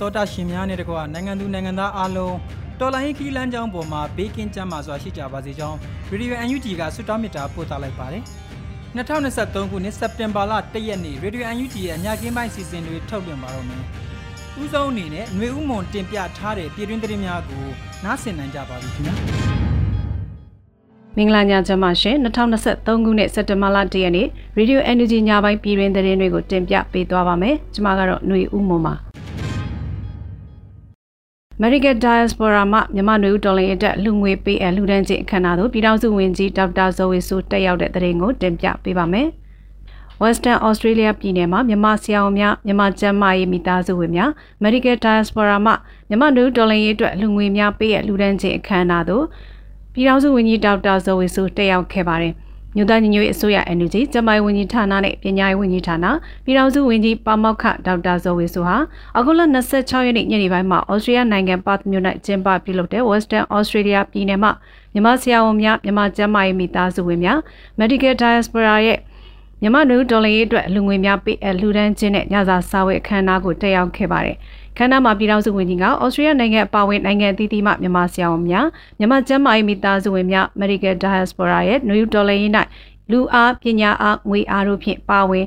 တော်တာရှင်များနဲ့တကွာနိုင်ငံသူနိုင်ငံသားအားလုံးတော်လိုင်းခီလန်းချောင်းပေါ်မှာဘေးကင်းကျန်းမာစွာရှိကြပါစေကြောင်းရေဒီယို UNG ကဆုတောင်းမေတ္တာပို့သလိုက်ပါတယ်။2023ခုနှစ်စက်တင်ဘာလ1ရက်နေ့ရေဒီယို UNG ရဲ့အညာကင်းပိုင်းစီစဉ်တွေထုတ်လွှင့်ပါတော့မယ်။ဦးဆုံးအနေနဲ့ຫນွေဦးမွန်တင်ပြထားတဲ့ပြည်တွင်းသတင်းများကိုနားဆင်နိုင်ကြပါပြီခင်ဗျာ။မင်္ဂလာညချမ်းပါရှင်2023ခုနှစ်စက်တင်ဘာလ1ရက်နေ့ Radio Energy ညပိုင်းပြည်တွင်သတင်းတွေကိုတင်ပြပေးသွားပါမယ်ကျွန်မကတော့ຫນွေဦးမွန်ပါ American Diaspora မှမြန်မာနွေဦးတော်လှန်ရေးတပ်လူငွေပေးအလူဒန်းချင်းအခမ်းအနားသို့ပြည်ထောင်စုဝန်ကြီးဒေါက်တာဇော်ဝေဆိုတက်ရောက်တဲ့သတင်းကိုတင်ပြပေးပါမယ်။ Western Australia ပြည်နယ်မှာမြန်မာဆရာဝန်များမြန်မာကျန်းမာရေးမိသားစုဝင်များ Medical Diaspora မှမြန်မာနွေဦးတော်လှန်ရေးအတွက်လူငွေများပေးအလူဒန်းချင်းအခမ်းအနားသို့ပြည်ထောင်စုဝန်ကြီးဒေါက်တာဇော်ဝေဆိုတက်ရောက်ခဲ့ပါတယ်။ မြို့သားညီညွတ်ရေးအစိုးရ NUG ကျမိုင်းဝန်ကြီးဌာနနဲ့ပညာရေးဝန်ကြီးဌာနပြည်ထောင်စုဝန်ကြီးပါမောက္ခဒေါက်တာဇော်ဝေဆိုဟာအခုလ26ရက်နေ့ညနေပိုင်းမှာဩစတြေးလျနိုင်ငံပတ်မြို့၌ကျင်းပပြုလုပ်တဲ့ Western Australia ပြည်နယ်မှာမြန်မာဆရာဝန်များမြန်မာကျန်းမာရေးမိသားစုဝင်များ Medical Diaspora ရဲ့မြန်မာနွေဒေါ်လာရေးအတွက်အလူငွေများပေးအလူဒန်းခြင်းနဲ့ညစာစားဝတ်အခမ်းအနားကိုတက်ရောက်ခဲ့ပါတယ်။ ခန္ဓာမှာပြည်ထောင်စုဝန်ကြီးကဩစတြေးလျနိုင်ငံအပါအဝင်နိုင်ငံအသီးသီးမှမြန်မာဆရာဝန်များမြန်မာကျန်းမာရေးမိသားစုဝင်များ Medical Diaspora ရဲ့ New Dollar ၌လူအားပညာအားငွေအားတို့ဖြင့်ပါဝင်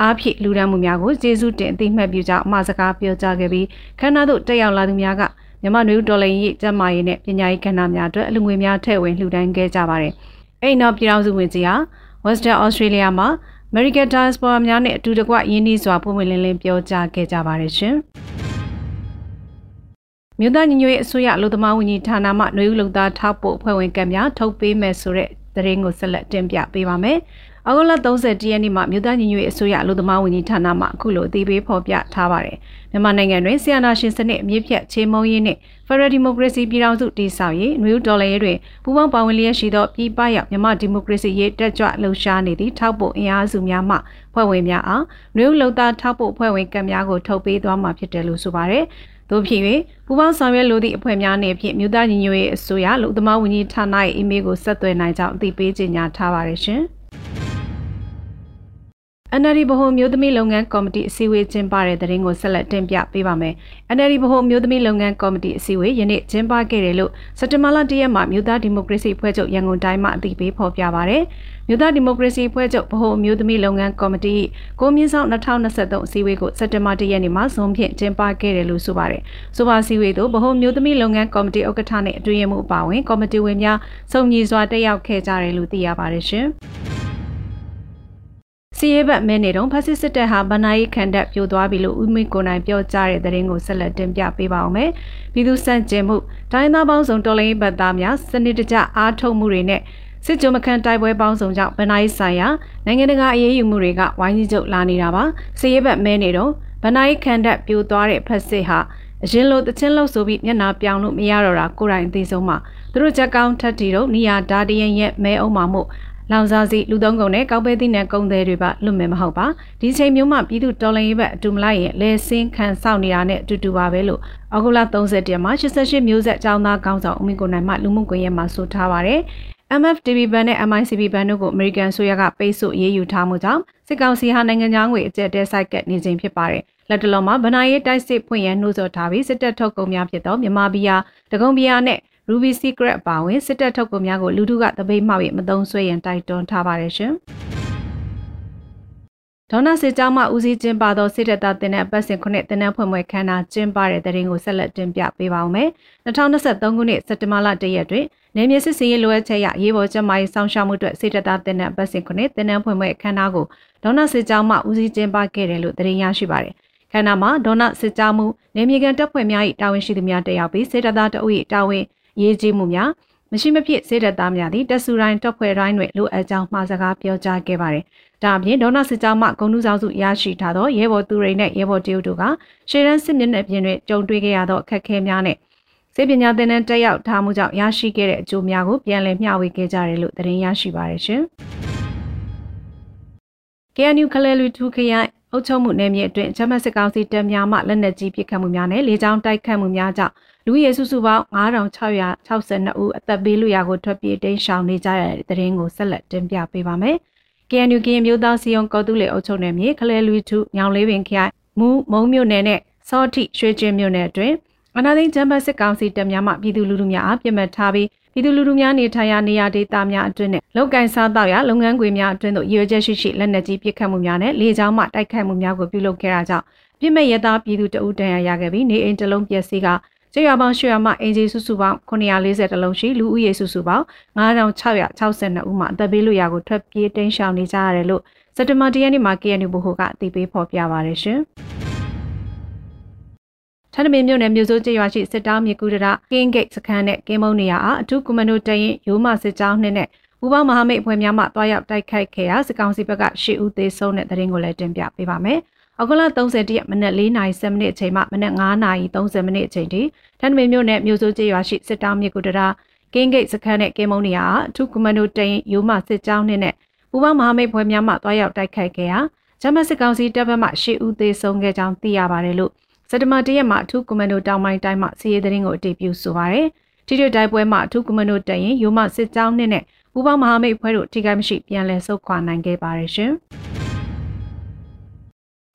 အားဖြင့်လူဒန်းမှုများကိုကျေးဇူးတင်အသိမှတ်ပြုကြောင်းအမှာစကားပြောကြားခဲ့ပြီးခန္ဓာသို့တက်ရောက်လာသူများကမြန်မာနွေဒေါ်လာရေးကျန်းမာရေးနဲ့ပညာရေးကဏ္ဍများအတွက်အလူငွေများထည့်ဝင်လှူဒန်းခဲ့ကြပါတယ်။အဲ့နောက်ပြည်ထောင်စုဝန်ကြီးဟာ Western Australia မှာ American Diaspora များနဲ့အတူတကွရင်းနှီးစွာပုံမှန်လင်းလင်းပြောကြားခဲ့ကြပါတယ်ရှင်။ မြို့သားညီညွတ်ရေးအစိုးရအလို့သမားဝန်ကြီးဌာနမှနှွေဦးလုံသားထောက်ပို့အဖွဲ့ဝင်ကံများထုတ်ပေးမယ်ဆိုတဲ့သတင်းကိုဆက်လက်တင်ပြပေးပါမယ်။အောက်လ31ရက်နေ့မှာမြို့သားညီညွတ်ရေးအစိုးရအလို့သမားဝန်ကြီးဌာနမှအခုလိုအသေးပေးဖော်ပြထားပါတယ်။မြန်မာနိုင်ငံတွင်ဆီယနာရှင်စနစ်အမြင့်ဖြတ်ချိန်မုံရင်းနှင့် Federal Democracy ပြည်ထောင်စုတည်ဆောက်ရေးနှွေဦးဒေါ်လာရေးတွင်ပူးပေါင်းပါဝင်လျက်ရှိသောပြည်ပရောက်မြန်မာဒီမိုကရေစီရေးတက်ကြွလှုပ်ရှားနေသည့်ထောက်ပို့အင်အားစုများမှဖွဲ့ဝင်များအားနှွေဦးလုံသားထောက်ပို့ဖွဲ့ဝင်ကံများကိုထုတ်ပေးသွားမှာဖြစ်တယ်လို့ဆိုပါတယ် တို့ဖြစ်၍ပူပေါင်းဆောင်ရွက်လိုသည့်အဖွဲ့များနဲ့ဖြင့်မြို့သားညီညွတ်ရေးအစိုးရလူသမားဝန်ကြီးဌာနရဲ့အီးမေးလ်ကိုဆက်သွယ်နိုင်ကြောင်းအသိပေးကြေညာထားပါတယ်ရှင်။ NLD ဗဟိုမျိုးသမီးလုပ်ငန်းကော်မတီအစည်းအဝေးကျင်းပတဲ့တဲ့ရင်ကိုဆက်လက်တင်ပြပေးပါမယ်။ NLD ဗဟိုမျိုးသမီးလုပ်ငန်းကော်မတီအစည်းအဝေးယနေ့ကျင်းပခဲ့တယ်လို့စက်တဘာလ၁ရက်မှာမြို့သားဒီမိုကရေစီဖွဲ့ချုပ်ရန်ကုန်တိုင်းမှအသိပေးဖော်ပြပါရယ်။မြို့သားဒီမိုကရေစီဖွဲ့ချုပ်ဗဟိုမျိုးသမီးလုပ်ငန်းကော်မတီကိုမြင့်ဆောင်2023အစည်းအဝေးကိုစက်တဘာ၁ရက်နေ့မှာဇွန်ဖြင့်ကျင်းပခဲ့တယ်လို့ဆိုပါရယ်။ဆိုပါအစည်းအဝေးသို့ဗဟိုမျိုးသမီးလုပ်ငန်းကော်မတီဥက္ကဋ္ဌနဲ့အတွင်းရမှုအပါအဝင်ကော်မတီဝင်များစုံညီစွာတက်ရောက်ခဲ့ကြတယ်လို့သိရပါတယ်ရှင်။စီရဲဘတ်မဲနေတုန်းဖက်စစ်စစ်တပ်ဟာဗနာယီခန္ဓာပြိုသွားပြီလို့ဦးမင်းကိုနိုင်ပြောကြားတဲ့သတင်းကိုဆက်လက်တင်ပြပေးပါအောင်မယ်။ပြည်သူစန့်ကျင်မှုတိုင်းသားပေါင်းစုံတော်လှန်ရေးဘတ်သားများစနစ်တကျအားထုတ်မှုတွေနဲ့ စစ်ကြုံမခန့်တိုက်ပွဲပေါင်းစုံကြောင့်ဗနာယီဆိုင်ရာနိုင်ငံတကာအရေးယူမှုတွေကဝိုင်းကြီးကျုပ်လာနေတာပါ။စီရဲဘတ်မဲနေတုန်းဗနာယီခန္ဓာပြိုသွားတဲ့ဖက်စစ်ဟာအရင်လိုတချင်းလို့ဆိုပြီးမျက်နာပြောင်လို့မရတော့တာကိုယ်တိုင်အသိဆုံးမှာသူတို့ချက်ကောင်းထက်တီတို့နီယာဒါတရင်ရဲ့မဲအောင်မှာမို့လောင်စာစီလူသုံးကုန်နဲ့ကောက်ပဲသီးနဲ့ကုံသေးတွေပါလွတ်မယ်မဟုတ်ပါဒီချိန်မျိုးမှပြည်သူတော်လှန်ရေးဘက်အတူမလိုက်ရင်လဲစင်းခံစောင့်နေတာနဲ့အတူတူပါပဲလို့အောက်ဂုလ30ရက်မှာ88မျိုးဆက်အကြောင်းသားကောင်းဆောင်ဦးမင်းကိုနိုင်မှလူမှုကွန်ရက်မှာဆိုထားပါတယ် MFTB ဘဏ်နဲ့ MICB ဘဏ်တို့ကိုအမေရိကန်ဆိုရကပိတ်ဆို့ရေးယူထားမှုကြောင့်စစ်ကောင်စီဟာနိုင်ငံသားငွေအကျပ်တဲဆိုင်ကက်နေခြင်းဖြစ်ပါတယ်လက်တလုံးမှာဗနာရေးတိုက်စစ်ဖွင့်ရနှိုးဆော်ထားပြီးစစ်တပ်ထုတ်ကုန်များဖြစ်သောမြန်မာဘီယာတကုံဘီယာနဲ့ Ruby Secret အပါအဝင်စစ်တပ်ထုတ်ကုန်များကိုလူထုကတပိတ်မှောက်၍မသုံးဆွဲရန်တိုက်တွန်းထားပါတယ်ရှင်။ဒေါနာစစ်ကြောင်းမှဦးစီးကျင်းပသောစစ်တပ်သားတင်တဲ့ပတ်စဉ်ခုနှစ်တင်တဲ့ဖွဲ့မွဲခန်းနာကျင်းပတဲ့တဲ့ရင်ကိုဆက်လက်တင်ပြပေးပါောင်းမယ်။2023ခုနှစ်စက်တင်ဘာလ1ရက်တွင် နေမြေစစ်စင်ရေးလိုအပ်ချက်ရရေးပေါ်ကျန်းမာရေးစောင့်ရှောက်မှုအတွက်စစ်တပ်သားတင်တဲ့ပတ်စဉ်ခုနှစ်တင်တဲ့ဖွဲ့မွဲခန်းနာကိုဒေါနာစစ်ကြောင်းမှဦးစီးကျင်းပခဲ့တယ်လို့တင်ရရှိပါတယ်။ခန္ဓာမှာဒေါနာစစ်ကြောင်းမှုနေမြေကန်တပ်ဖွဲ့များ၏တာဝန်ရှိသူများတက်ရောက်ပြီးစစ်တပ်သားတအုပ်၏တာဝန်ရေးကြီးမှုများမရှိမဖြစ်စေတဲ့သားများသည်တက်ဆူတိုင်းတပ်ဖွဲ့တိုင်းတွင်လိုအပ်ကြောင်းမှာစကားပြောကြားခဲ့ပါတယ်။ဒါအပြင်ဒေါနာစစ်ကြောင်းမှဂုံနုဆောင်စုရရှိထားသောရဲဘော်သူရိန်နဲ့ရဲဘော်တရုတ်တို့ကရှေ့တန်းစစ်မျက်နှာပြင်တွင်ကြုံတွေ့ခဲ့ရသောအခက်အခဲများနဲ့ စေပညာသင်တန်းတက်ရောက်ထားမှုကြောင့်ရရှိခဲ့တဲ့အကျိုးများကိုပြန်လည်မျှဝေခဲ့ကြတယ်လို့သတင်းရရှိပါတယ်ရှင်။ KNU ခလဲလူထူခရိုင်အုပ်ချုပ်မှုနယ်မြေအတွင်းဂျမတ်စစ်ကောင်စီတပ်များမှလက်နက်ကြီးပစ်ခတ်မှုများနဲ့လေကြောင်းတိုက်ခတ်မှုများကြောင့်လူရဲစုစုပေါင်း9662ဦးအသက်ပေးလူရကိုထွက်ပြေးတိမ်းရှောင်နေကြရတဲ့တဲ့ရင်ကိုဆက်လက်တင်ပြပေးပါမယ်။ KNU ကရင်မျိုးသားစီယုံကော်တူးလေအုပ်ချုပ်နယ်မြေခလဲလူထုညောင်လေးပင်ခိုင်မူမုံမြို့နယ်နဲ့စောတိရွှေကျင်းမြို့နယ်အတွင်း အနာသိန်းဂျမတ်စစ်ကောင်စီတပ်များမှပြည်သူလူထုများအားပြစ်မှတ်ထားပြီးပြည်သူလူထုများနေထိုင်ရာနေရာဒေသများအတွင်းနဲ့လောက်ကင်စားတောက်ရာလုပ်ငန်းခွင်များအတွင်းသို့ရည်ရွယ်ချက်ရှိရှိလက်နက်ကြီးပစ်ခတ်မှုများနဲ့လေကြောင်းမှတိုက်ခိုက်မှုများကိုပြုလုပ်ခဲ့တာကြောင့်ပြစ်မဲ့ရသားပြည်သူတအုပ်တန်ရာရခဲ့ပြီးနေအိမ်တလုံးပျက်စီးကကျေးရွာပေါင်း၈ရွာမှအင်ဂျီစုစုပေါင်း940တလုံးရှိလူဦးရေစုစုပေါင်း9662ဦးမှအသက်ဘေးလွရာကိုထွက်ပြေးတိမ်းရှောင်နေကြရတယ်လို့စက်တဘာတရက်နေ့မှာ KNU ဘဟုကအသိပေးဖော်ပြပါရရှင်။ ထန်းတမင်မြို့နယ်မြို့စိုးကျေးရွာရှိစစ်တောင်းမြေကူတရကင်းဂိတ်စခန်းနဲ့ကင်းမုံနေရာအားအထူးကွန်မန်ဒိုတရင်ရိုးမစစ်ကြောင်းနှင့်နဲ့ပူပေါင်းမဟာမိတ်အဖွဲ့များမှတွားရောက်တိုက်ခိုက်ခဲ့ရာစစ်ကောင်စီဘက်က၈ဦးသေဆုံးတဲ့တဲ့ရင်ကိုလည်းတင်ပြပေးပါမယ်။အောက်ကလ30ရက်မနက်4:30မိနစ်အချိန်မှမနက်9:30မိနစ်အချိန်ထိထန်းတမင်မြို့နယ်မြို့စိုးကျေးရွာရှိစစ်တောင်းမြေကူတရကင်းဂိတ်စခန်းနဲ့ကင်းမုံနေရာအားအထူးကွန်မန်ဒိုတရင်ရိုးမစစ်ကြောင်းနှင့်နဲ့ပူပေါင်းမဟာမိတ်ဖွဲ့များမှတွားရောက်တိုက်ခိုက်ခဲ့ရာဂျမတ်စစ်ကောင်စီတပ်ဘက်မှ၈ဦးသေဆုံးခဲ့ကြောင်းသိရပါတယ်လို့ စက်တဘာတရက်မှာအထူးကွန်မန်ဒိုတောင်ပိုင်းတိုင်းမှစီးရဲသတင်းကိုအတည်ပြုဆိုပါရယ်ထိတွေ့တိုက်ပွဲမှာအထူးကွန်မန်ဒိုတက်ရင်ရိုမစစ်ကြောင်းနဲ့ပူပေါင်းမဟာမိတ်ဖွဲ့တို့ထိခိုက်မရှိပြန်လည်ဆုတ်ခွာနိုင်ခဲ့ပါရယ်ရှင်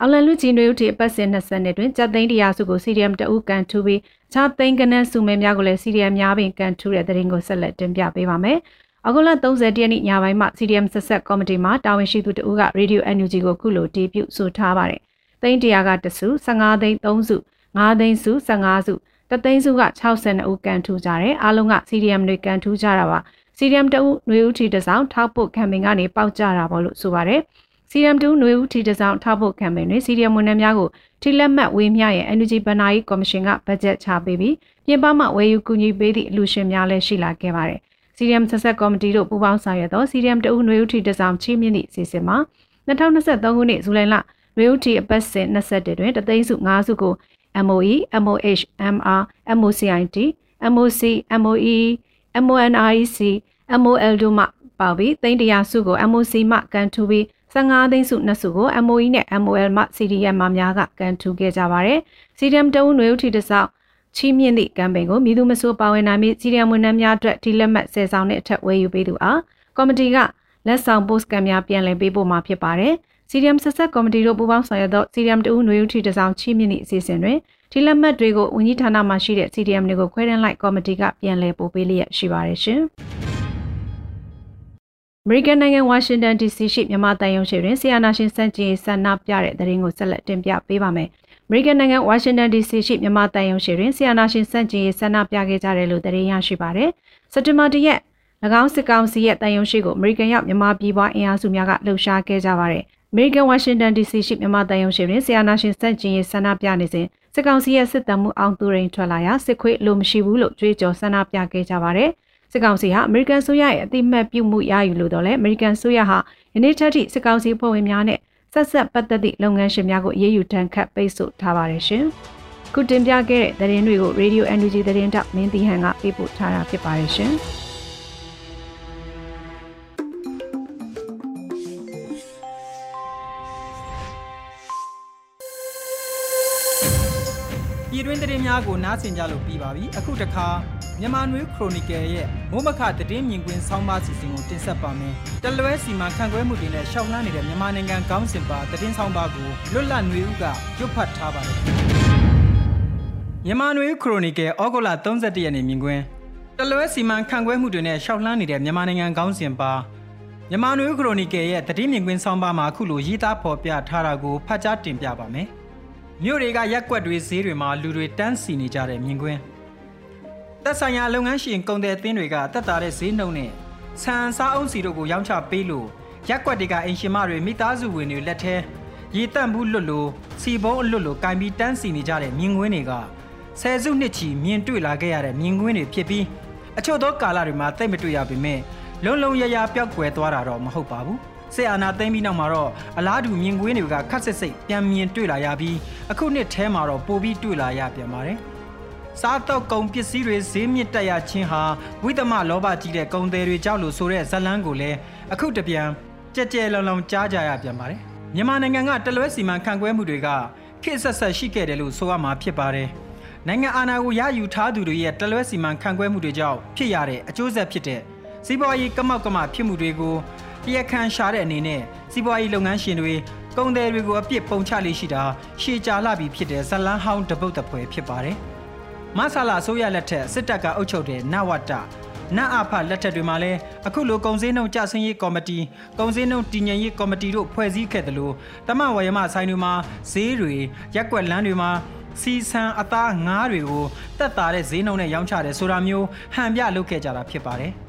အလန်လူကြီးနွေဦးတီအပတ်စဉ်20နှစ်တွင်ကြက်သိန်းတရားစုကို CDM တအုပ်ကန်ထူပြီးခြားသိန်းကနန်းစုမဲများကိုလည်း CDM များပင်ကန်ထူတဲ့တဲ့ရင်ကိုဆက်လက်တင်ပြပေးပါမယ်။အခုလ30ရက်နေ့ညပိုင်းမှာ CDM ဆက်ဆက်ကော်မတီမှတာဝန်ရှိသူတဦးက Radio NUG ကိုခုလိုတီးပြုဆိုထားပါတယ်။ သိန်း100ကတစု15သိန်း3စု5သိန်းစု15စုတသိန်းစုက62ဦးကန်ထူကြတယ်အားလုံးက CDM တွေကန်ထူကြတာပါ CDM တဦးຫນွေဦးထီတစောင်းထောက်ဖို့ကမ်ပိန်းကနေပေါက်ကြတာပေါ့လို့ဆိုပါတယ် CDM 2ຫນွေဦးထီတစောင်းထောက်ဖို့ကမ်ပိန်းတွေ CDM ဝန်ထမ်းများကိုထိလက်မှတ်ဝေးမြရဲ့ Energy ဘဏ္ဍာရေးကော်မရှင်ကဘတ်ဂျက်ချပေးပြီးပြင်ပမှဝယ်ယူကူညီပေးသည့်အလှူရှင်များလည်းရှိလာခဲ့ပါတယ် CDM ဆက်ဆက်ကော်မတီတို့ပူးပေါင်းဆောင်ရွက်သော CDM တဦးຫນွေဦးထီတစောင်းချီးမြှင့်သည့်အစီအစဉ်မှာ2023ခုနှစ်ဇူလိုင်လ ရေဦးတီအပတ်စဉ်21တွင်တသိန်းစု5စုကို MOE, MOH, MR, MOCIT, MOC, MOE, MONREC, MOL တို့မှပါပြီးသိန်းတရာစုကို MOC မှကန်ထူပြီး15သိန်းစုနှစ်စုကို MOE နဲ့ MOL မှ CDM မှများကကန်ထူခဲ့ကြပါတယ်။ CDM တဦးຫນွေဦးထီတစောက်ချီးမြှင့်သည့်ကမ်ပိန်းကိုမြည်သူမဆိုးပါဝင်နိုင်ပြီး CDM ဝန်ထမ်းများအတွက်ဒီလက်မှတ်ဆယ်ဆောင်နဲ့အထက်ဝယ်ယူပေးသူအားကော်မတီကလက်ဆောင်ပို့စကန်များပြန်လည်ပေးပို့မှာဖြစ်ပါတယ်။ CDM ဆက်ဆက်ကော်မတီတို့ပူးပေါင်းဆောင်ရွက်သော CDM တဦးຫນွေဦးထီတစောင်းချီးမြှင့်သည့်အစီအစဉ်တွင်ဒီလက်မှတ်တွေကိုဝန်ကြီးဌာနမှရှိတဲ့ CDM တွေကိုခွဲတန်းလိုက်ကော်မတီကပြန်လည်ပို့ပေးလျက်ရှိပါတယ်ရှင်။ American နိုင်ငံ Washington DC ရှိမြန်မာတန်ယုံရှိတွင်ဆီယနာရှင်စန့်ကျင်ဆန္ဒပြတဲ့သတင်းကိုဆက်လက်တင်ပြပေးပါမယ်။ American နိုင်ငံ Washington DC ရှိမြန်မာတန်ယုံရှိတွင်ဆီယနာရှင်စန့်ကျင်ဆန္ဒပြခဲ့ကြတယ်လို့သတင်းရရှိပါတယ်။စက်တင်ဘာ၁ရက်၎င်းစစ်ကောင်စီရဲ့တန်ယုံရှိကို American ရောက်မြန်မာပြည်ပွားအင်အားစုများကလှုပ်ရှားခဲ့ကြပါတယ်။ American Washington DC ရှိမြန်မာတန်ယုံရှင်တွင်ဆီယနာရှင်စန့်ကျင်ရေးဆန္ဒပြနေစဉ်စစ်ကောင်စီရဲ့စစ်တမ်းမှုအောင်သူရိန်ထွက်လာရာစစ်ခွေးလိုမရှိဘူးလို့ကြွေးကြော်ဆန္ဒပြခဲ့ကြပါတယ်။စစ်ကောင်စီဟာ American ဆိုရရဲ့အတိမတ်ပြုမှုရယူလို့တော့လဲ American ဆိုရဟာယနေ့ချက်ထိစစ်ကောင်စီဖွဲ့ဝင်များနဲ့ဆက်ဆက်ပတ်သက်သည့်လုပ်ငန်းရှင်များကိုအရေးယူတန်းခတ်ပိတ်ဆို့ထားပါတယ်ရှင်။ခုတင်ပြခဲ့တဲ့သတင်းတွေကို Radio NUG သတင်းတောက်မင်းတီဟန်ကပေးပို့ထားတာဖြစ်ပါတယ်ရှင်။ များကိုနားဆင်ကြလို့ပြီးပါပြီအခုတခါမြန်မာနွေခရိုနီကယ်ရဲ့မိုးမခသတင်းမြင်ကွင်းဆောင်းပါးစီစဉ်ကိုတင်ဆက်ပါမယ်တလွဲစီမံခန့်ခွဲမှုတွေနဲ့ရှောက်လှမ်းနေတဲ့မြန်မာနိုင်ငံကောင်းစင်ပါသတင်းဆောင်းပါးကိုလွတ်လပ်နွေဦးကရွတ်ဖတ်ထားပါတယ်မြန်မာနွေခရိုနီကယ်ဩဂုတ်လ31ရက်နေ့မြင်ကွင်းတလွဲစီမံခန့်ခွဲမှုတွေနဲ့ရှောက်လှမ်းနေတဲ့မြန်မာနိုင်ငံကောင်းစင်ပါမြန်မာနွေခရိုနီကယ်ရဲ့တတိမြင်ကွင်းဆောင်းပါးမှာအခုလိုရေးသားဖော်ပြထားတာကိုဖတ်ကြားတင်ပြပါမယ်။ မြို့တွေကရက်ကွက်တွေဈေးတွေမှာလူတွေတန်းစီနေကြတဲ့မြင်ကွင်းသက်ဆိုင်ရာလုပ်ငန်းရှင်ကုန်တဲ့အသင်းတွေကတက်တာတဲ့ဈေးနှုန်းနဲ့ဆန်စားအုံးစီတို့ကိုရောင်းချပေးလို့ရက်ကွက်တွေကအင်ရှင်မတွေမိသားစုဝင်တွေလက်ထဲရေတန့်ဘူးလွတ်လို့စီဘုံးအလွတ်လို့ကင်ပြီးတန်းစီနေကြတဲ့မြင်ကွင်းတွေကဆယ်စုနှစ်ချီမြင်တွေ့လာခဲ့ရတဲ့မြင်ကွင်းတွေဖြစ်ပြီးအချို့သောကာလတွေမှာတိတ်မတွေ့ရပေမဲ့လုံးလုံးရရပျောက်ကွယ်သွားတာတော့မဟုတ်ပါဘူး စစ်အာဏာသိမ်းပြီးနောက်မှာတော့အလားတူမြင်ကွင်းတွေကခက်စစ်စစ်ပြန်မြင်တွေ့လာရပြီးအခုနှစ်ထဲမှာတော့ပိုပြီးတွေ့လာရပြန်ပါတယ်စားတော့ကုန်ပစ္စည်းတွေဈေးမြင့်တက်ရခြင်းဟာဝိသမလောဘကြီးတဲ့ကုန်သည်တွေကြောက်လို့ဆိုတဲ့ဇလန်းကိုလည်းအခုတပြန်ကြက်ကြဲလုံလုံကြားကြရပြန်ပါတယ်မြန်မာနိုင်ငံကတလွဲစီမံခန့်ခွဲမှုတွေကခေတ်ဆက်ဆက်ရှိခဲ့တယ်လို့ဆိုရမှာဖြစ်ပါတယ်နိုင်ငံအာဏာကိုရယူထားသူတွေရဲ့တလွဲစီမံခန့်ခွဲမှုတွေကြောင့်ဖြစ်ရတဲ့အကျိုးဆက်ဖြစ်တဲ့စီးပွားရေးကမောက်ကမဖြစ်မှုတွေကို တရားခံရှာတဲ့အနေနဲ့စီးပွားရေးလုပ်ငန်းရှင်တွေကုန်သည်တွေကိုအပြစ်ပုံချလေးရှိတာရှေ့ကြာလာပြီဖြစ်တဲ့ဇလန်းဟောင်းတပုတ်တပွဲဖြစ်ပါတယ်။မဆလာဆိုရလက်ထက်စစ်တပ်ကအုပ်ချုပ်တဲ့နဝတနအဖလက်ထက်တွေမှာလည်းအခုလိုကုံစင်းနှုံကြဆင်းရေးကော်မတီကုံစင်းနှုံတည်ငြိမ်ရေးကော်မတီတို့ဖွဲ့စည်းခဲ့တယ်လို့တမဝရမဆိုင်တွေမှာဈေးတွေရက်ွက်လမ်းတွေမှာစီဆန်အသားငားတွေကိုတက်တာတဲ့ဈေးနှုံနဲ့ရောင်းချတယ်ဆိုတာမျိုးဟန်ပြလုပ်ခဲ့ကြတာဖြစ်ပါတယ်။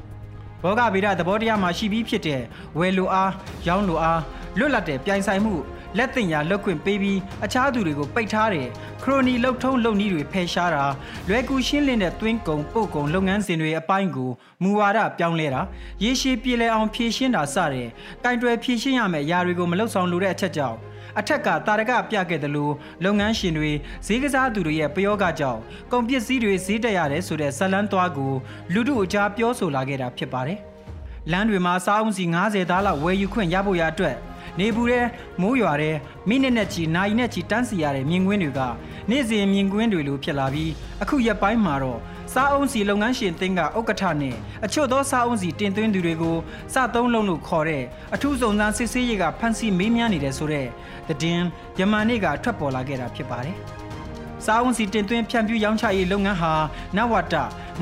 ဘောဂဗေဒသဘောတရားမှာရှိပြီးဖြစ်တဲ့ဝယ်လိုအားရောင်းလိုအားလွတ်လပ်တဲ့ပြိုင်ဆိုင်မှုလက်တင်ရာလောက်ခွင့်ပေးပြီးအခြားသူတွေကိုပိတ်ထားတယ်ခရိုနီလှုပ်ထုံးလုပ်နည်းတွေဖယ်ရှားတာလွယ်ကူရှင်းလင်းတဲ့သွင်းကုန်ပို့ကုန်လုပ်ငန်းစဉ်တွေအပိုင်းကိုမူဝါဒပြောင်းလဲတာရေရှည်ပြည်လည်အောင်ဖြည့်ရှင်းတာစတဲ့ကင်တွယ်ဖြည့်ရှင်းရမယ့်အရာတွေကိုမလှုပ်ဆောင်လိုတဲ့အချက်ကြောင့် အထက်ကတာရကပြခဲ့တယ်လို့လုပ်ငန်းရှင်တွေဈေးကစားသူတွေရဲ့ပယောဂကြောင့်ကုန်ပစ္စည်းတွေဈေးတက်ရတယ်ဆိုတဲ့ဇလန်းသွားကိုလူတို့အကြားပြောဆိုလာခဲ့တာဖြစ်ပါတယ်။လမ်းတွေမှာစားအုံးစီ90သားလောက်ဝယ်ယူခွင့်ရဖို့ရအတွက်နေပူတဲ့မိုးရွာတဲ့မိနစ်နဲ့ချီနာရီနဲ့ချီတန်းစီရတဲ့မြင်ကွင်းတွေကနေ့စဉ်မြင်ကွင်းတွေလိုဖြစ်လာပြီးအခုရက်ပိုင်းမှာတော့ စားအုံးစီလုပ်ငန်းရှင်တင်းကဥက္ကဋ္ဌနဲ့အချို့သောစားအုံးစီတင်သွင်းသူတွေကိုစသုံးလုံးလို့ခေါ်တဲ့အထူးစုံစမ်းစစ်ဆေးရေးကဖမ်းဆီးမေးမြန်းနေတဲ့ဆိုတဲ့သတင်းယမန်နေ့ကထွက်ပေါ်လာခဲ့တာဖြစ်ပါတယ်။စားအုံးစီတင်သွင်းဖြန့်ဖြူးရောင်းချရေးလုပ်ငန်းဟာနဝတ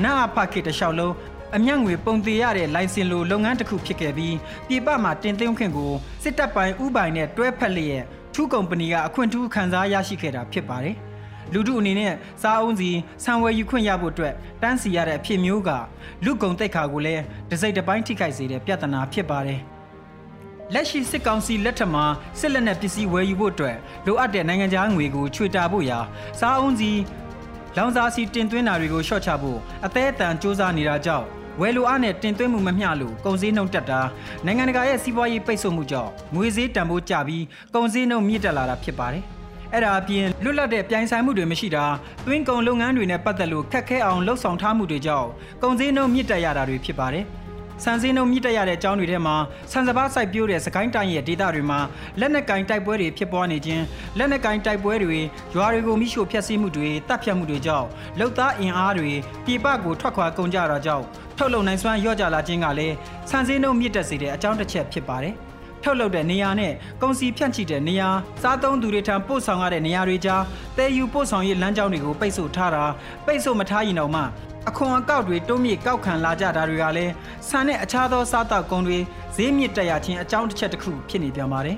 နအဖခေတလျှောက်လုံးအမျက်ငွေပုံသေးရတဲ့လိုင်စင်လိုလုပ်ငန်းတစ်ခုဖြစ်ခဲ့ပြီးပြည်ပမှာတင်သွင်းခွင့်ကိုစစ်တပ်ပိုင်းဥပိုင်နဲ့တွဲဖက်လျက်ထူးကုမ္ပဏီကအခွင့်ထူးခံစားရရှိခဲ့တာဖြစ်ပါတယ်။ လူထုအနေနဲ့စားအုံးစီဆံဝယ်ယူခွင့်ရဖို့အတွက်တန်းစီရတဲ့အဖြစ်မျိုးကလူကုံတိတ်ခါကိုလည်းတစိမ့်တစ်ပိုင်းထိခိုက်စေတဲ့ပြဿနာဖြစ်ပါတယ်လက်ရှိစစ်ကောင်စီလက်ထက်မှာစစ်လက်နက်ပစ္စည်းဝယ်ယူဖို့အတွက်လိုအပ်တဲ့နိုင်ငံခြားငွေကိုချွေတာဖို့ရာစားအုံးစီလောင်စာစီတင်သွင်းတာတွေကိုရှော့ချဖို့အသေးအတန်စ조사နေတာကြောင့်ဝယ်လိုအားနဲ့တင်သွင်းမှုမမျှလို့ကုန်စည်နှုန်းတက်တာနိုင်ငံတကာရဲ့စီးပွားရေးပိတ်ဆို့မှုကြောင့်ငွေစည်းတန်ဖိုးကျပြီးကုန်စည်နှုန်းမြင့်တက်လာတာဖြစ်ပါတယ် အဲ့ဒါအပြင်လွတ်လပ်တဲ့ပြိုင်ဆိုင်မှုတွေမရှိတာတွင်းကုန်လုပ်ငန်းတွေနဲ့ပတ်သက်လို့ခက်ခဲအောင်လှုပ်ဆောင်ထားမှုတွေကြောင့်ကုန်စည်နှုန်းမြင့်တက်ရတာတွေဖြစ်ပါတယ်။ဆန်စည်းနှုန်းမြင့်တက်ရတဲ့အကြောင်းတွေထဲမှာဆန်စပါးစိုက်ပျိုးတဲ့စကိုင်းတိုင်းရဲ့ဒေသတွေမှာလက်နက်ကင်တိုက်ပွဲတွေဖြစ်ပွားနေခြင်းလက်နက်ကင်တိုက်ပွဲတွေရွာတွေကိုမိရှို့ဖျက်ဆီးမှုတွေတပ်ဖြတ်မှုတွေကြောင့်လုံသားအင်အားတွေပြည်ပကိုထွက်ခွာကုန်ကြတာကြောင့်ထုတ်လုပ်နိုင်စွမ်းလျော့ကျလာခြင်းကလည်းဆန်စည်းနှုန်းမြင့်တက်စေတဲ့အကြောင်းတစ်ချက်ဖြစ်ပါတယ်။ ထုတ်လုပ်တဲ့နေရာနဲ့ကုန်စည်ဖြန့်ချိတဲ့နေရာစားသုံးသူတွေထံပို့ဆောင်ရတဲ့နေရာတွေကြားတည်ယူပို့ဆောင်ရေးလမ်းကြောင်းတွေကိုပိတ်ဆို့ထားတာပိတ်ဆို့မထားရင်တော့မှအခွန်အကောက်တွေတိုးမြင့်ကောက်ခံလာကြတာတွေကလည်းဆန်နဲ့အခြားသောစားတောက်ကုန်တွေဈေးမြင့်တက်ရခြင်းအကြောင်းတစ်ချက်တစ်ခုဖြစ်နေပြန်ပါတယ်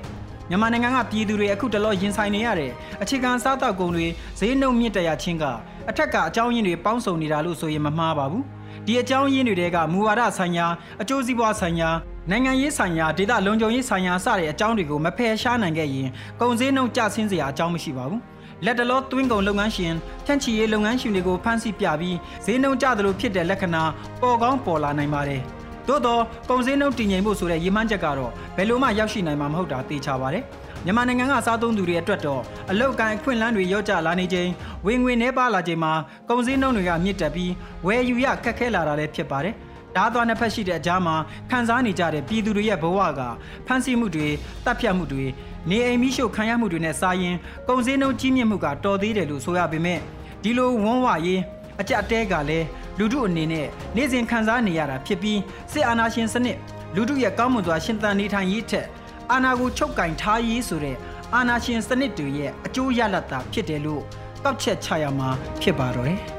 မြန်မာနိုင်ငံကပြည်သူတွေအခုတလောရင်ဆိုင်နေရတဲ့အခြေခံစားတောက်ကုန်တွေဈေးနှုန်းမြင့်တက်ရခြင်းကအထက်ကအကြောင်းရင်းတွေပေါင်းစုံနေတာလို့ဆိုရင်မမှားပါဘူးဒီအကြောင်းရင်းတွေကမူဝါဒဆိုင်ရာအကျိုးစီးပွားဆိုင်ရာ နိုင်ငံရေးဆိုင်ရာဒေသလုံခြုံရေးဆိုင်ရာစတဲ့အကြောင်းတွေကိုမဖယ်ရှားနိုင်ခဲ့ရင်ကုန်စည်နှုန်းကျဆင်းစရာအကြောင်းမရှိပါဘူးလက်တလောတွင်းကုန်လုပ်ငန်းရှင်ဖြန့်ချီရေးလုပ်ငန်းရှင်တွေကိုဖမ်းဆီးပြပြီးဈေးနှုန်းကျသလိုဖြစ်တဲ့လက္ခဏာပေါ်ကောင်းပေါ်လာနိုင်ပါတယ်သို့တော့ကုန်စည်နှုန်းတည်ငြိမ်ဖို့ဆိုတဲ့ရည်မှန်းချက်ကတော့ဘယ်လိုမှရောက်ရှိနိုင်မှာမဟုတ်တာသိချပါတယ်မြန်မာနိုင်ငံကစားသုံးသူတွေအတွက်တော့အလောက်ကန်အခွင့်အလန်းတွေရော့ကျလာနေချိန်ဝင်ငွေနှဲပါလာချိန်မှာကုန်စည်နှုန်းတွေကမြင့်တက်ပြီးဝယ်ယူရခက်ခဲလာတာလည်းဖြစ်ပါတယ်။ ဓာတ်သွားနှစ်ဖက်ရှိတဲ့အကြားမှာခံစားနေကြတဲ့ပြည်သူတွေရဲ့ဘဝကဖမ်းဆီးမှုတွေတပ်ဖြတ်မှုတွေနေအိမ်မိရှုခံရမှုတွေနဲ့စာရင်ကုန်စည်နှုန်းကြီးမြင့်မှုကတော်သေးတယ်လို့ဆိုရပေမဲ့ဒီလိုဝန်းဝရေးအကြက်အတဲကလည်းလူထုအနေနဲ့နေ့စဉ်ခံစားနေရတာဖြစ်ပြီးစစ်အာဏာရှင်စနစ်လူထုရဲ့ကောင်းမွန်စွာရှင်သန်နေထိုင်ရေးထက်အာဏာကိုချုပ်ကင်ထားရေးဆိုတဲ့အာဏာရှင်စနစ်တွေရဲ့အကျိုးရလဒ်တာဖြစ်တယ်လို့ကောက်ချက်ချရမှာဖြစ်ပါတော့တယ်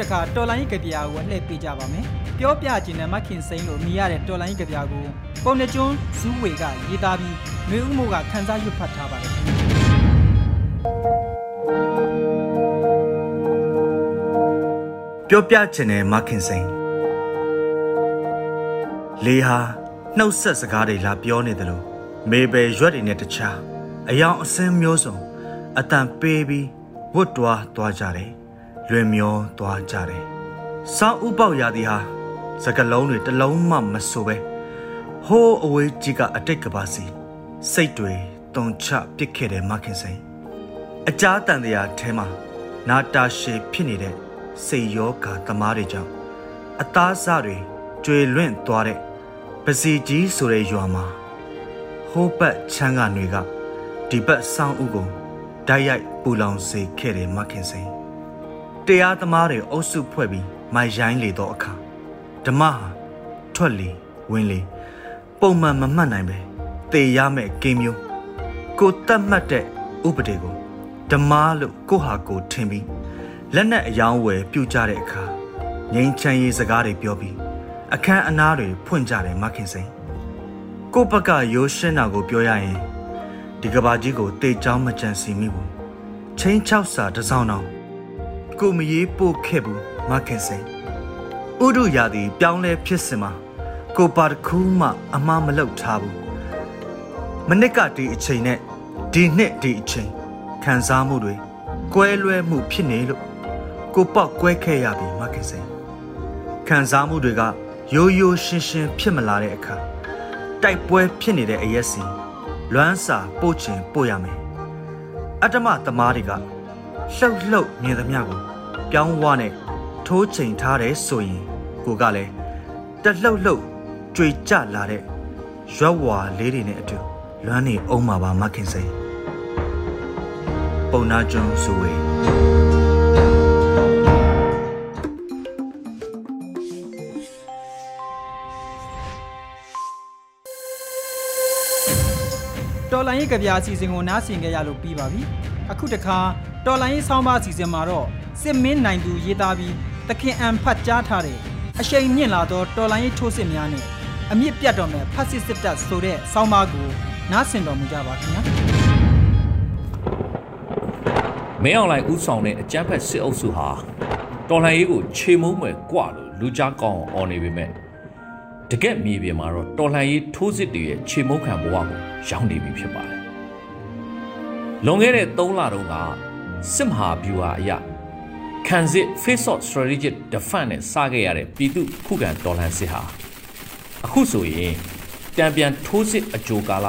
တခါတော်လိုင်းကဗျာကိုလှည့်ပေးကြပါမယ်ပြောပြခြင်းနဲ့မခင်စိန်လို့မြည်ရတဲ့တော်လိုင်းကဗျာကိုပုံနှကျွန်းဇူးဝေကရေးသားပြီးမျိုးဥမို့ကခန်းစားရွတ်ဖတ်ထားပါတယ်ပြောပြခြင်းနဲ့မခင်စိန်လေဟာနှုတ်ဆက်စကားတွေလာပြောနေတယ်လို့မေဘယ်ရွက်တွေနဲ့တခြားအယောင်အစင်းမျိုးစုံအတန်ပေးပြီးဝတ်တွားသွားကြတယ် လွင်မျောသွားကြတယ်စောင်းဥပေါက်ရာသည်ဟာစကလုံးတွေတစ်လုံးမှမဆိုပဲဟိုးအဝေးကြီးကအတိတ်ကပါစီစိတ်တွေတုန်ချပစ်ခဲ့တဲ့မခင်စိန်အကြားတန်တရားထဲမှာနာတာရှည်ဖြစ်နေတဲ့စိတ်ယောဂါသမားတွေကြောင့်အသားစတွေကျွေလွင့်သွားတဲ့ပစီကြီးဆိုတဲ့ရွာမှာဟိုးပတ်ချမ်းကတွေကဒီဘက်ဆောင်းဥကိုဓာတ်ရိုက်ပူလောင်စေခဲ့တယ်မခင်စိန် တရားသမားတွေအုပ်စုဖွဲ့ပြီးမိုင်ရိုင်းလေတော့အခါဓမ္မဟာထွက်လေဝင်လေပုံမှန်မမှတ်နိုင်ပဲတေရမဲ့ကိန်းမျိုးကိုတတ်မှတ်တဲ့ဥပဒေကိုဓမ္မလို့ကိုဟာကိုထင်ပြီးလက်နဲ့အယောင်းဝယ်ပြုတ်ကြတဲ့အခါငိမ့်ချမ်းရေးစကားတွေပြောပြီးအခန်းအနားတွေဖွင့်ကြတယ်မခင်စိန်ကိုဘက်ကရိုးရှင်းတာကိုပြောရရင်ဒီကဘာကြီးကိုတေချောင်းမကြံစီမိဘူးချင်းချောက်စာတစ်စောင်းတော့ ကိုမရေးပို့ခဲ့ဘူးမခင်စိန်ဥဒုရာသည်ပြောင်းလဲဖြစ်စင်မှာကိုပါတခုမှအမှားမလုပ်ထားဘူးမနစ်ကဒီအချိန်နဲ့ဒီနှစ်ဒီအချိန်ခံစားမှုတွေကွဲလွဲမှုဖြစ်နေလို့ကိုပေါက်ကွဲခဲ့ရပြီမခင်စိန်ခံစားမှုတွေကရိုးရိုးရှင်းရှင်းဖြစ်မလာတဲ့အခါတိုက်ပွဲဖြစ်နေတဲ့အရက်စီလွမ်းစာပို့ချင်ပို့ရမယ်အတ္တမသမားတွေကလှုပ်လှုပ်မြင်သမျှကို ပြောင်းဝနဲ့ထိုးချိန်ထားတယ်ဆိုရင်ကိုကလည်းတလှုပ်လှုပ်ကြွေကြလာတဲ့ရွက်ဝါလေးတွေနဲ့အတူလွမ်းနေအောင်မှာပါမခင်စိန်ပုံနာကျွန်းဆိုဝေးတော်လိုင်းကဗျာအစီအစဉ်ကိုနားဆင်ကြရလို့ပြီးပါပြီအခုတခါတော်လိုင်းဆောင်းပါအစီအစဉ်မှာတော့ စစ်မင်းနိုင်သူရေးသားပြီးတခင်အန်ဖတ်ကြားထားတဲ့အရှိန်မြင့်လာသောတော်လိုင်းထိုးစစ်များနဲ့အမြင့်ပြတ်တော်မဲ့ဖတ်စစ်စစ်တပ်ဆိုတဲ့ဆောင်းပါကိုနားဆင်တော်မူကြပါခင်ဗျာမင်းအောင်လှိုင်ဥဆောင်တဲ့အကြမ်းဖက်စစ်အုပ်စုဟာတော်လှန်ရေးကိုခြေမုံးမဲ့ကြွလို့လူကြားကောင်းအောင်អော်နေပေမဲ့တကက်မြေပြင်မှာတော့တော်လှန်ရေးထိုးစစ်တွေရဲ့ခြေမုံးခံဘဝကိုရောက်နေပြီဖြစ်ပါတယ်။လွန်ခဲ့တဲ့3လတုန်းကစစ်မဟာဗျူဟာအရ ခံစစ် face off strategic defense နဲ့စခဲ့ရတဲ့ပြည်သူခုခံတော်လှန်စစ်ဟာအခုဆိုရင်တံပြန်ထိုးစစ်အကြိုကာလ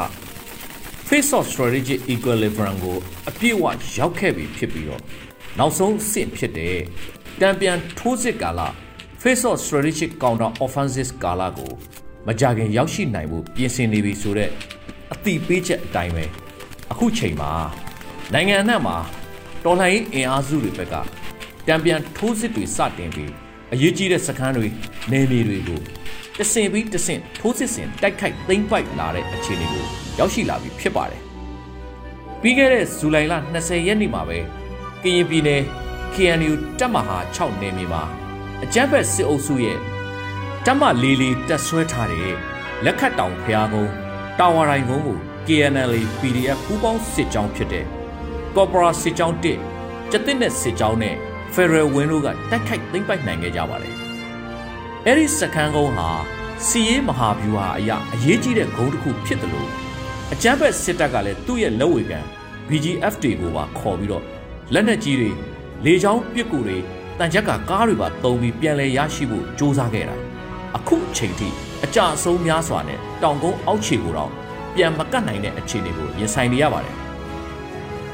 face off strategic equilibrium ကိုအပြည့်အဝရောက်ခဲ့ပြီဖြစ်ပြီးတော့နောက်ဆုံးအဆင့်ဖြစ်တဲ့တံပြန်ထိုးစစ်ကာလ face off strategic counter offensive ကာလကိုမကြခင်ရောက်ရှိနိုင်ဖို့ပြင်ဆင်နေပြီဆိုတော့အတိပေးချက်အတိုင်းပဲအခုချိန်မှာနိုင်ငံအနှံ့မှာတော်လှန်ရေးအင်အားစုတွေဘက်က တံပြန်ထိုးစစ်တွေစတင်ပြီးအရေးကြီးတဲ့စခန်းတွေနေမြေတွေကိုတဆင်ပြီးတဆင့်ထိုးစစ်ဆင်တိုက်ခိုက်သိမ်းပိုက်လာတဲ့အခြေအနေကိုရောက်ရှိလာပြီဖြစ်ပါတယ်။ပြီးခဲ့တဲ့ဇူလိုင်လ20ရက်နေ့မှာပဲကရင်ပြည်နယ် KNU တပ်မဟာ6နယ်မြေမှာအကြမ်းဖက်စစ်အုပ်စုရဲ့တပ်မလေးလေးတက်ဆွဲထားတဲ့လက်ခတ်တောင်ဖျားကုန်းတာဝါရိုင်ကုန်းကို KNL PDF ပူးပေါင်းစစ်ကြောင်းဖြစ်တဲ့ Corporal စစ်ကြောင်း1ကျက်တဲ့နဲ့စစ်ကြောင်းနဲ့ Federal Wing တို့ကတိုက်ခိုက်သိမ်းပိုက်နိုင်ခဲ့ကြပါတယ်။အဲဒီစခန်းကုန်းဟာစီရေးမဟာဗျူဟာအရာအရေးကြီးတဲ့ဂုံးတစ်ခုဖြစ်တယ်လို့အကြမ်းဖက်စစ်တပ်ကလည်းသူ့ရဲ့လက်ဝေခံ BGF တွေကိုပါခေါ်ပြီးတော့လက်နက်ကြီးတွေလေကြောင်းပစ်ကူတွေတန်ချက်ကကားတွေပါတုံပြီးပြန်လည်ရရှိဖို့စ조사ခဲ့တာအခုအချိန်ထိအကြအဆုံးများစွာနဲ့တောင်ကုန်းအောက်ခြေကိုတော့ပြန်မကတ်နိုင်တဲ့အခြေအနေကိုရင်ဆိုင်နေရပါတယ်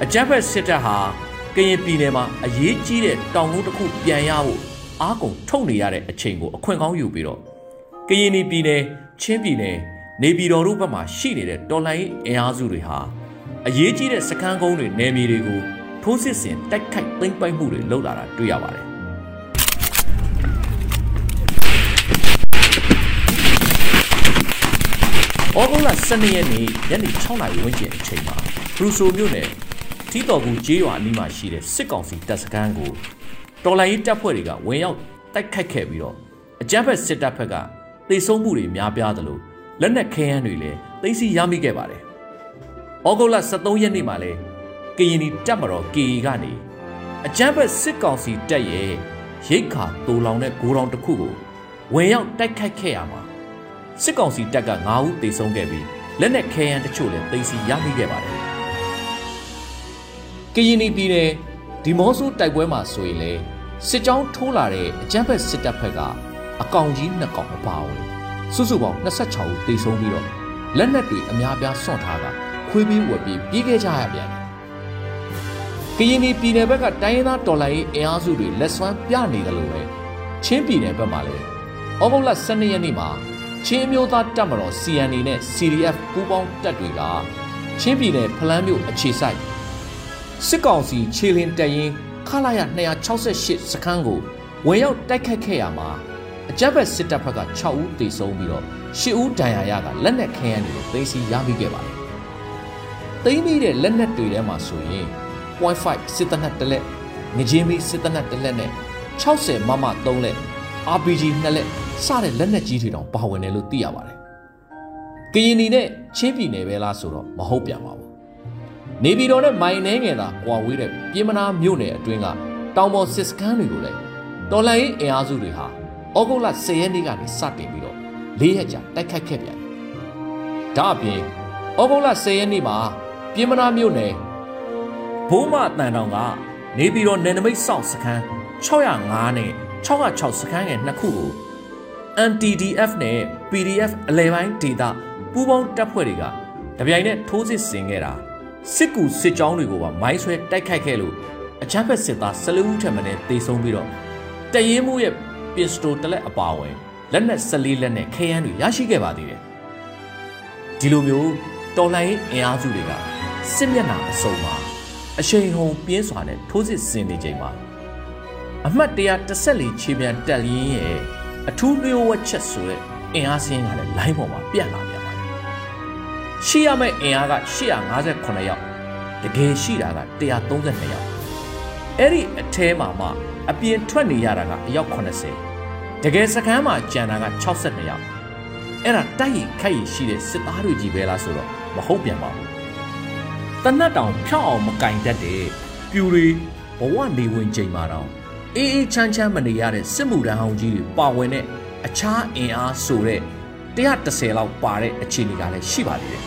အကြမ်းဖက်စစ်တပ်ဟာ ကရင်ပြည်နယ်မှာအရေးကြီးတဲ့တောင်ကုန်းတစ်ခုပြန်ရဖို့အားကုန်ထုတ်နေရတဲ့အချိန်ကိုအခွင့်ကောင်းယူပြီးတော့ကရင်ပြည်နယ်ချင်းပြည်နယ်နေပြည်တော်တို့ဘက်မှာရှိနေတဲ့တော်လိုင်းအင်အားစုတွေဟာအရေးကြီးတဲ့စခန်းကုန်းတွေနယ်မြေတွေကိုထိုးစစ်ဆင်တိုက်ခိုက်သိမ်းပိုက်မှုတွေလုပ်လာတာတွေ့ရပါတယ်။ဩဂုတ်လ12ရက်နေ့ညနေ6နာရီဝန်းကျင်အချိန်မှာဘရူဆိုမြို့နယ် ထီတော်ကူကျေးရွာအနီးမှာရှိတဲ့စစ်ကောင်စီတပ်စခန်းကိုတော်လိုင်းရေးတပ်ဖွဲ့တွေကဝင်ရောက်တိုက်ခိုက်ခဲ့ပြီးတော့အကြမ်းဖက်စစ်တပ်ဘက်ကတေဆုံးမှုတွေများပြားသလိုလက်နက်ခဲယမ်းတွေလည်းသိမ်းဆည်းရမိခဲ့ပါတယ်။ဩဂုတ်လ23ရက်နေ့မှာလဲကရင်နီတပ်မတော် KE ကနေအကြမ်းဖက်စစ်ကောင်စီတပ်ရဲ့ရိတ်ခါတူလောင်တဲ့ဂိုးတောင်တစ်ခုကိုဝင်ရောက်တိုက်ခိုက်ခဲ့ရမှာစစ်ကောင်စီတပ်က9ဦးသေဆုံးခဲ့ပြီးလက်နက်ခဲယမ်းတချို့လည်းသိမ်းဆည်းရမိခဲ့ပါတယ်။ ကရင်နီပြည်နယ်ဒီမော့ဆိုတိုက်ပွဲမှာဆိုရင်လေစစ်ကြောင်းထိုးလာတဲ့အကြမ်းဖက်စစ်တပ်ဖက်ကအကောင်ကြီးနှစ်ကောင်အပါအဝင်စုစုပေါင်း26ဦးသေဆုံးပြီးတော့လက်နက်တွေအများအပြားစွန့်ထားတာခွေးပြီးဝက်ပြီးပြေးခဲ့ကြရပြန်တယ်။ကရင်ပြည်ပြည်နယ်ဘက်ကတိုင်းရင်းသားတော်လှန်ရေးအင်အားစုတွေလက်စွမ်းပြနေတယ်လို့ပဲချင်းပြည်နယ်ဘက်မှာလည်းဩဂုတ်လ12ရက်နေ့မှာချင်းမျိုးသားတပ်မတော် CNA နဲ့ CDF ပူးပေါင်းတပ်တွေကချင်းပြည်နယ်ဖလန်းမြို့အခြေစိုက် စစ်ကောင်စီခြေလင်းတပ်ရင်းခလာရ268စခန်းကိုဝင်ရောက်တိုက်ခတ်ခဲ့ရမှာအကြမ်းဖက်စစ်တပ်ဘက်က6ဦးသေဆုံးပြီးတော့10ဦးဒဏ်ရာရကလက်နက်ခဲယမ်းတွေကိုသိမ်းဆည်းရမိခဲ့ပါတယ်။သိမ်းမိတဲ့လက်နက်တွေထဲမှာဆိုရင် .5 စစ်တပ်နက်တစ်လက်ငကြင်းမီစစ်တပ်နက်တစ်လက်နဲ့60မမ3လက် RPG 2လက်စတဲ့လက်နက်ကြီးတွေတောင်ပါဝင်တယ်လို့သိရပါတယ်။ကရင်နီနဲ့ချင်းပြည်နယ်ပဲလားဆိုတော့မဟုတ်ပြန်ပါဘူး။ နေပြည်တော်နဲ့မိုင်နှဲငယ်သာကွာဝေးတဲ့ပြည်မနာမြို့နယ်အတွင်းကတောင်ပေါ်စစ်စခန်းတွေကိုလည်းတော်လှန်ရေးအင်အားစုတွေဟာဩဂုတ်လ10ရက်နေ့ကနေစတင်ပြီးတော့၄ရက်ကြာတိုက်ခတ်ခဲ့ပြန်။ဒါအပြင်ဩဂုတ်လ10ရက်နေ့မှာပြည်မနာမြို့နယ်ဘိုးမတန်တောင်ကနေပြည်တော်နယ်နိမိတ်စောင့်စခန်း605နဲ့606စခန်းငယ်နှစ်ခုကို MTDF နဲ့ PDF အလဲပိုင်းဒေတာပူးပေါင်းတပ်ဖွဲ့တွေကတပြိုင်နက်ထိုးစစ်ဆင်ခဲ့တာ စစ်ကူစစ်ကြောင်းတွေကိုပါမိုင်းဆွဲတိုက်ခိုက်ခဲ့လို့အချမ်းဖက်စစ်သား၁၄ဦးထက်မနည်းတေဆုံးပြီးတော့တရင်မှုရဲ့ပစ္စတိုတလက်အပါဝင်လက်နက်၁၄လက်နဲ့ခဲယမ်းတွေရရှိခဲ့ပါသေးတယ်ဒီလိုမျိုးတော်လှန်ရေးအင်အားစုတွေကစစ်မျက်နှာအစုံမှာအရှိန်ဟုန်ပြင်းစွာနဲ့ထိုးစစ်ဆင်နေချိန်မှာအမှတ်114ခြေပြန်တက်လင်းရဲ့အထူးလျှို့ဝှက်ချက်ဆိုတဲ့အင်အားစင်းကလည်း line ပေါ်မှာပြတ်လာပြန်ပါတယ်။ ရှိရမယ့်အင်အားက858ယောက်တကယ်ရှိတာက132ယောက်အဲ့ဒီအထဲမှာမှအပြင်ထွက်နေရတာကအယောက်80တကယ်စကမ်းမှာကျန်တာက62ယောက်အဲ့ဒါတိုက်ရိုက်ခိုက်ရရှိတဲ့စစ်သားတွေကြီးပဲလားဆိုတော့မဟုတ်ပြန်ပါဘူးတနတ်တောင်ဖြောက်အောင်မကင်တတ်တဲ့ပြူတွေဘဝနေဝင်ချိန်မှာတော့အေးအေးချမ်းချမ်းမနေရတဲ့စစ်မှုထမ်းဟောင်းကြီးတွေပါဝင်တဲ့အခြားအင်အားဆိုတဲ့130လောက်ပါတဲ့အခြေအနေကလည်းရှိပါသေးတယ်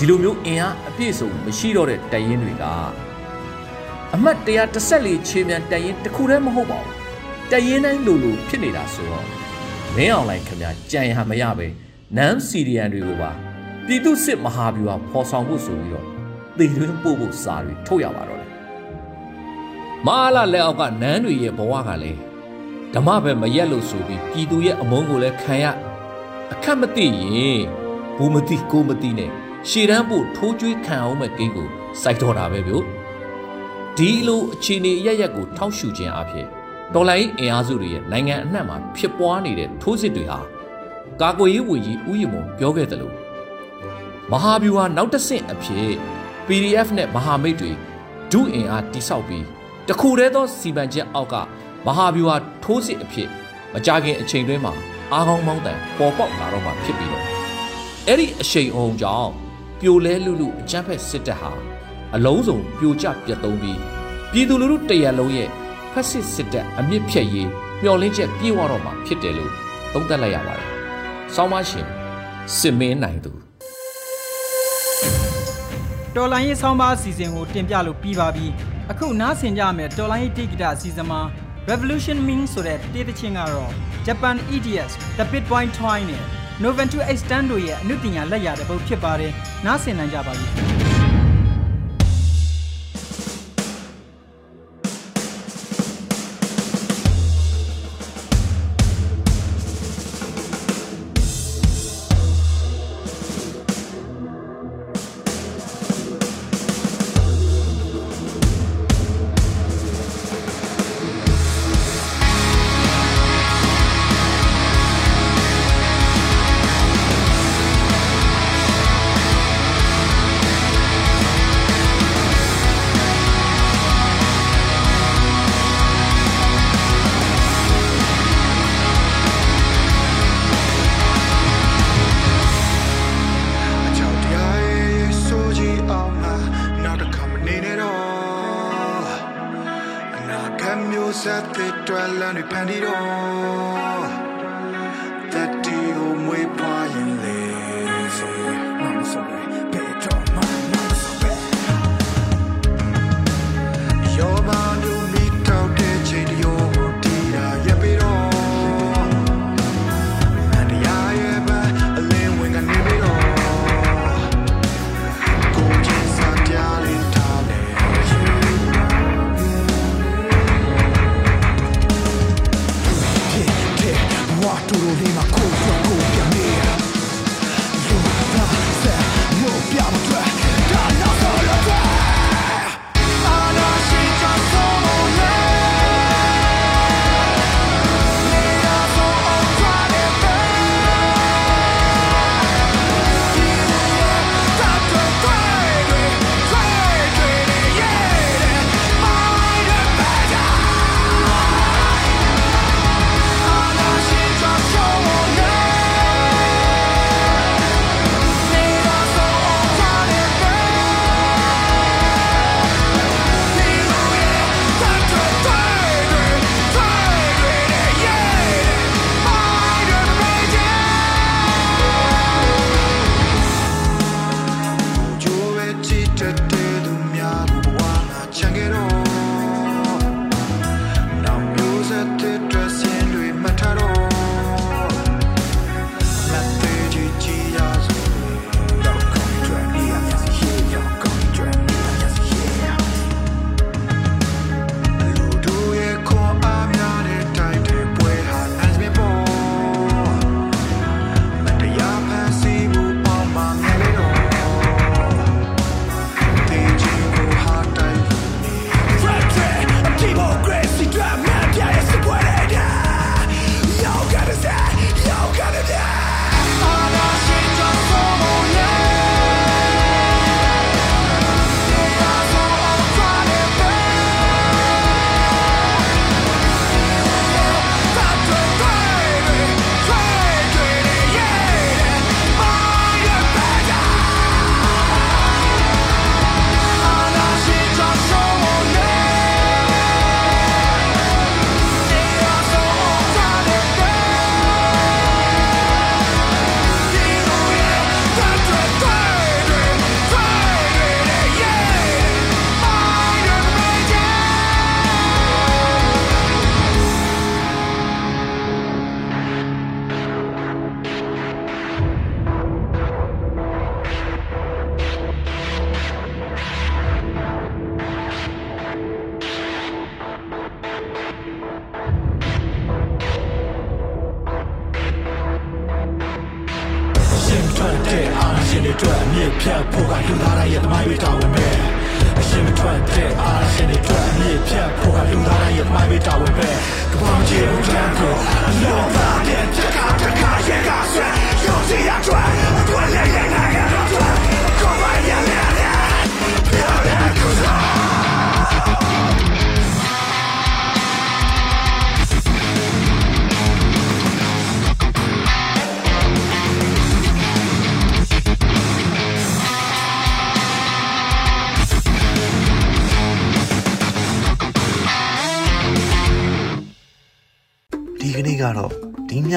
ဒီလိုမျိုးအင်အားအပြည့်စုံမရှိတော့တဲ့တရင်တွေကအမှတ်114ခြေမြန်တရင်တစ်ခုတည်းမဟုတ်ပါဘူးတရင်တိုင်းလိုလိုဖြစ်နေတာဆိုတော့မင်းအောင်လိုင်းခင်ဗျာကြံရမရပဲနန်းစီရီယန်တွေကိုပါပြည်သူစစ်မဟာဗျူဟာဖော်ဆောင်ဖို့ဆိုပြီးတော့သေတွင်းပို့ဖို့စာတွေထုတ်ရပါတော့တယ်မဟာလာလက်အောက်ကနန်းတွေရဲ့ဘဝကလည်းဓမ္မပဲမရက်လို့ဆိုပြီးပြည်သူရဲ့အမုန်းကိုလည်းခံရအခက်မသိရင်ဘူးမသိကိုမသိနဲ့ ရှေ့တန်းဖို့ထိုးကျွေးခံအောင်မဲ့ကိန်းကိုစိုက်တော်တာပဲဗျို့ဒီလိုအခြေအနေအရရက်ကိုထောက်ရှုခြင်းအဖြစ်တော်လိုင်းအင်အားစုတွေရဲ့နိုင်ငံအနှံ့မှာဖြစ်ပွားနေတဲ့ထိုးစစ်တွေဟာကာကွယ်ရေးဝန်ကြီးဦးရီမွန်ပြောခဲ့တယ်လို့မဟာဗျူဟာနောက်တစ်ဆင့်အဖြစ် PDF နဲ့မဟာမိတ်တွေဒုအင်အားတိဆောက်ပြီးတခုတည်းသောစီမံချက်အောက်ကမဟာဗျူဟာထိုးစစ်အဖြစ်မကြခင်အချိန်တွင်းမှာအားကောင်းမောင်းတန်ပေါ်ပေါက်လာတော့မှဖြစ်ပြီးတော့အဲ့ဒီအရှိန်အဟုန်ကြောင့် ပြိုလဲလူလူအကြမ်းဖက်စစ်တပ်ဟာအလုံးစုံပြိုကျပြတ်သုံးပြီးပြည်သူလူထုတရက်လုံးရဲ့ဖက်စစ်စစ်တပ်အမြင့်ဖြတ်ရေးမျှော်လင့်ချက်ပြေဝတော့မှာဖြစ်တယ်လို့သုံးသပ်လိုက်ရပါတယ်။ဆောင်းမရှင်စစ်မင်းနိုင်သူတော်လိုင်းရေးဆောင်းပါအစီအစဉ်ကိုတင်ပြလို့ပြီးပါပြီ။အခုနားဆင်ကြမယ်တော်လိုင်းရေးတိဂီတာအစီအစဉ်မှာ Revolution Mean ဆိုတဲ့တေးသချင်းကတော့ Japan EDS The Bit Point Twine နဲ့ Noven to Extend တို့ရဲ့အနုပညာလက်ရာတစ်ပုဒ်ဖြစ်ပါတယ်။နားဆင်နိုင်ကြပါပြီ။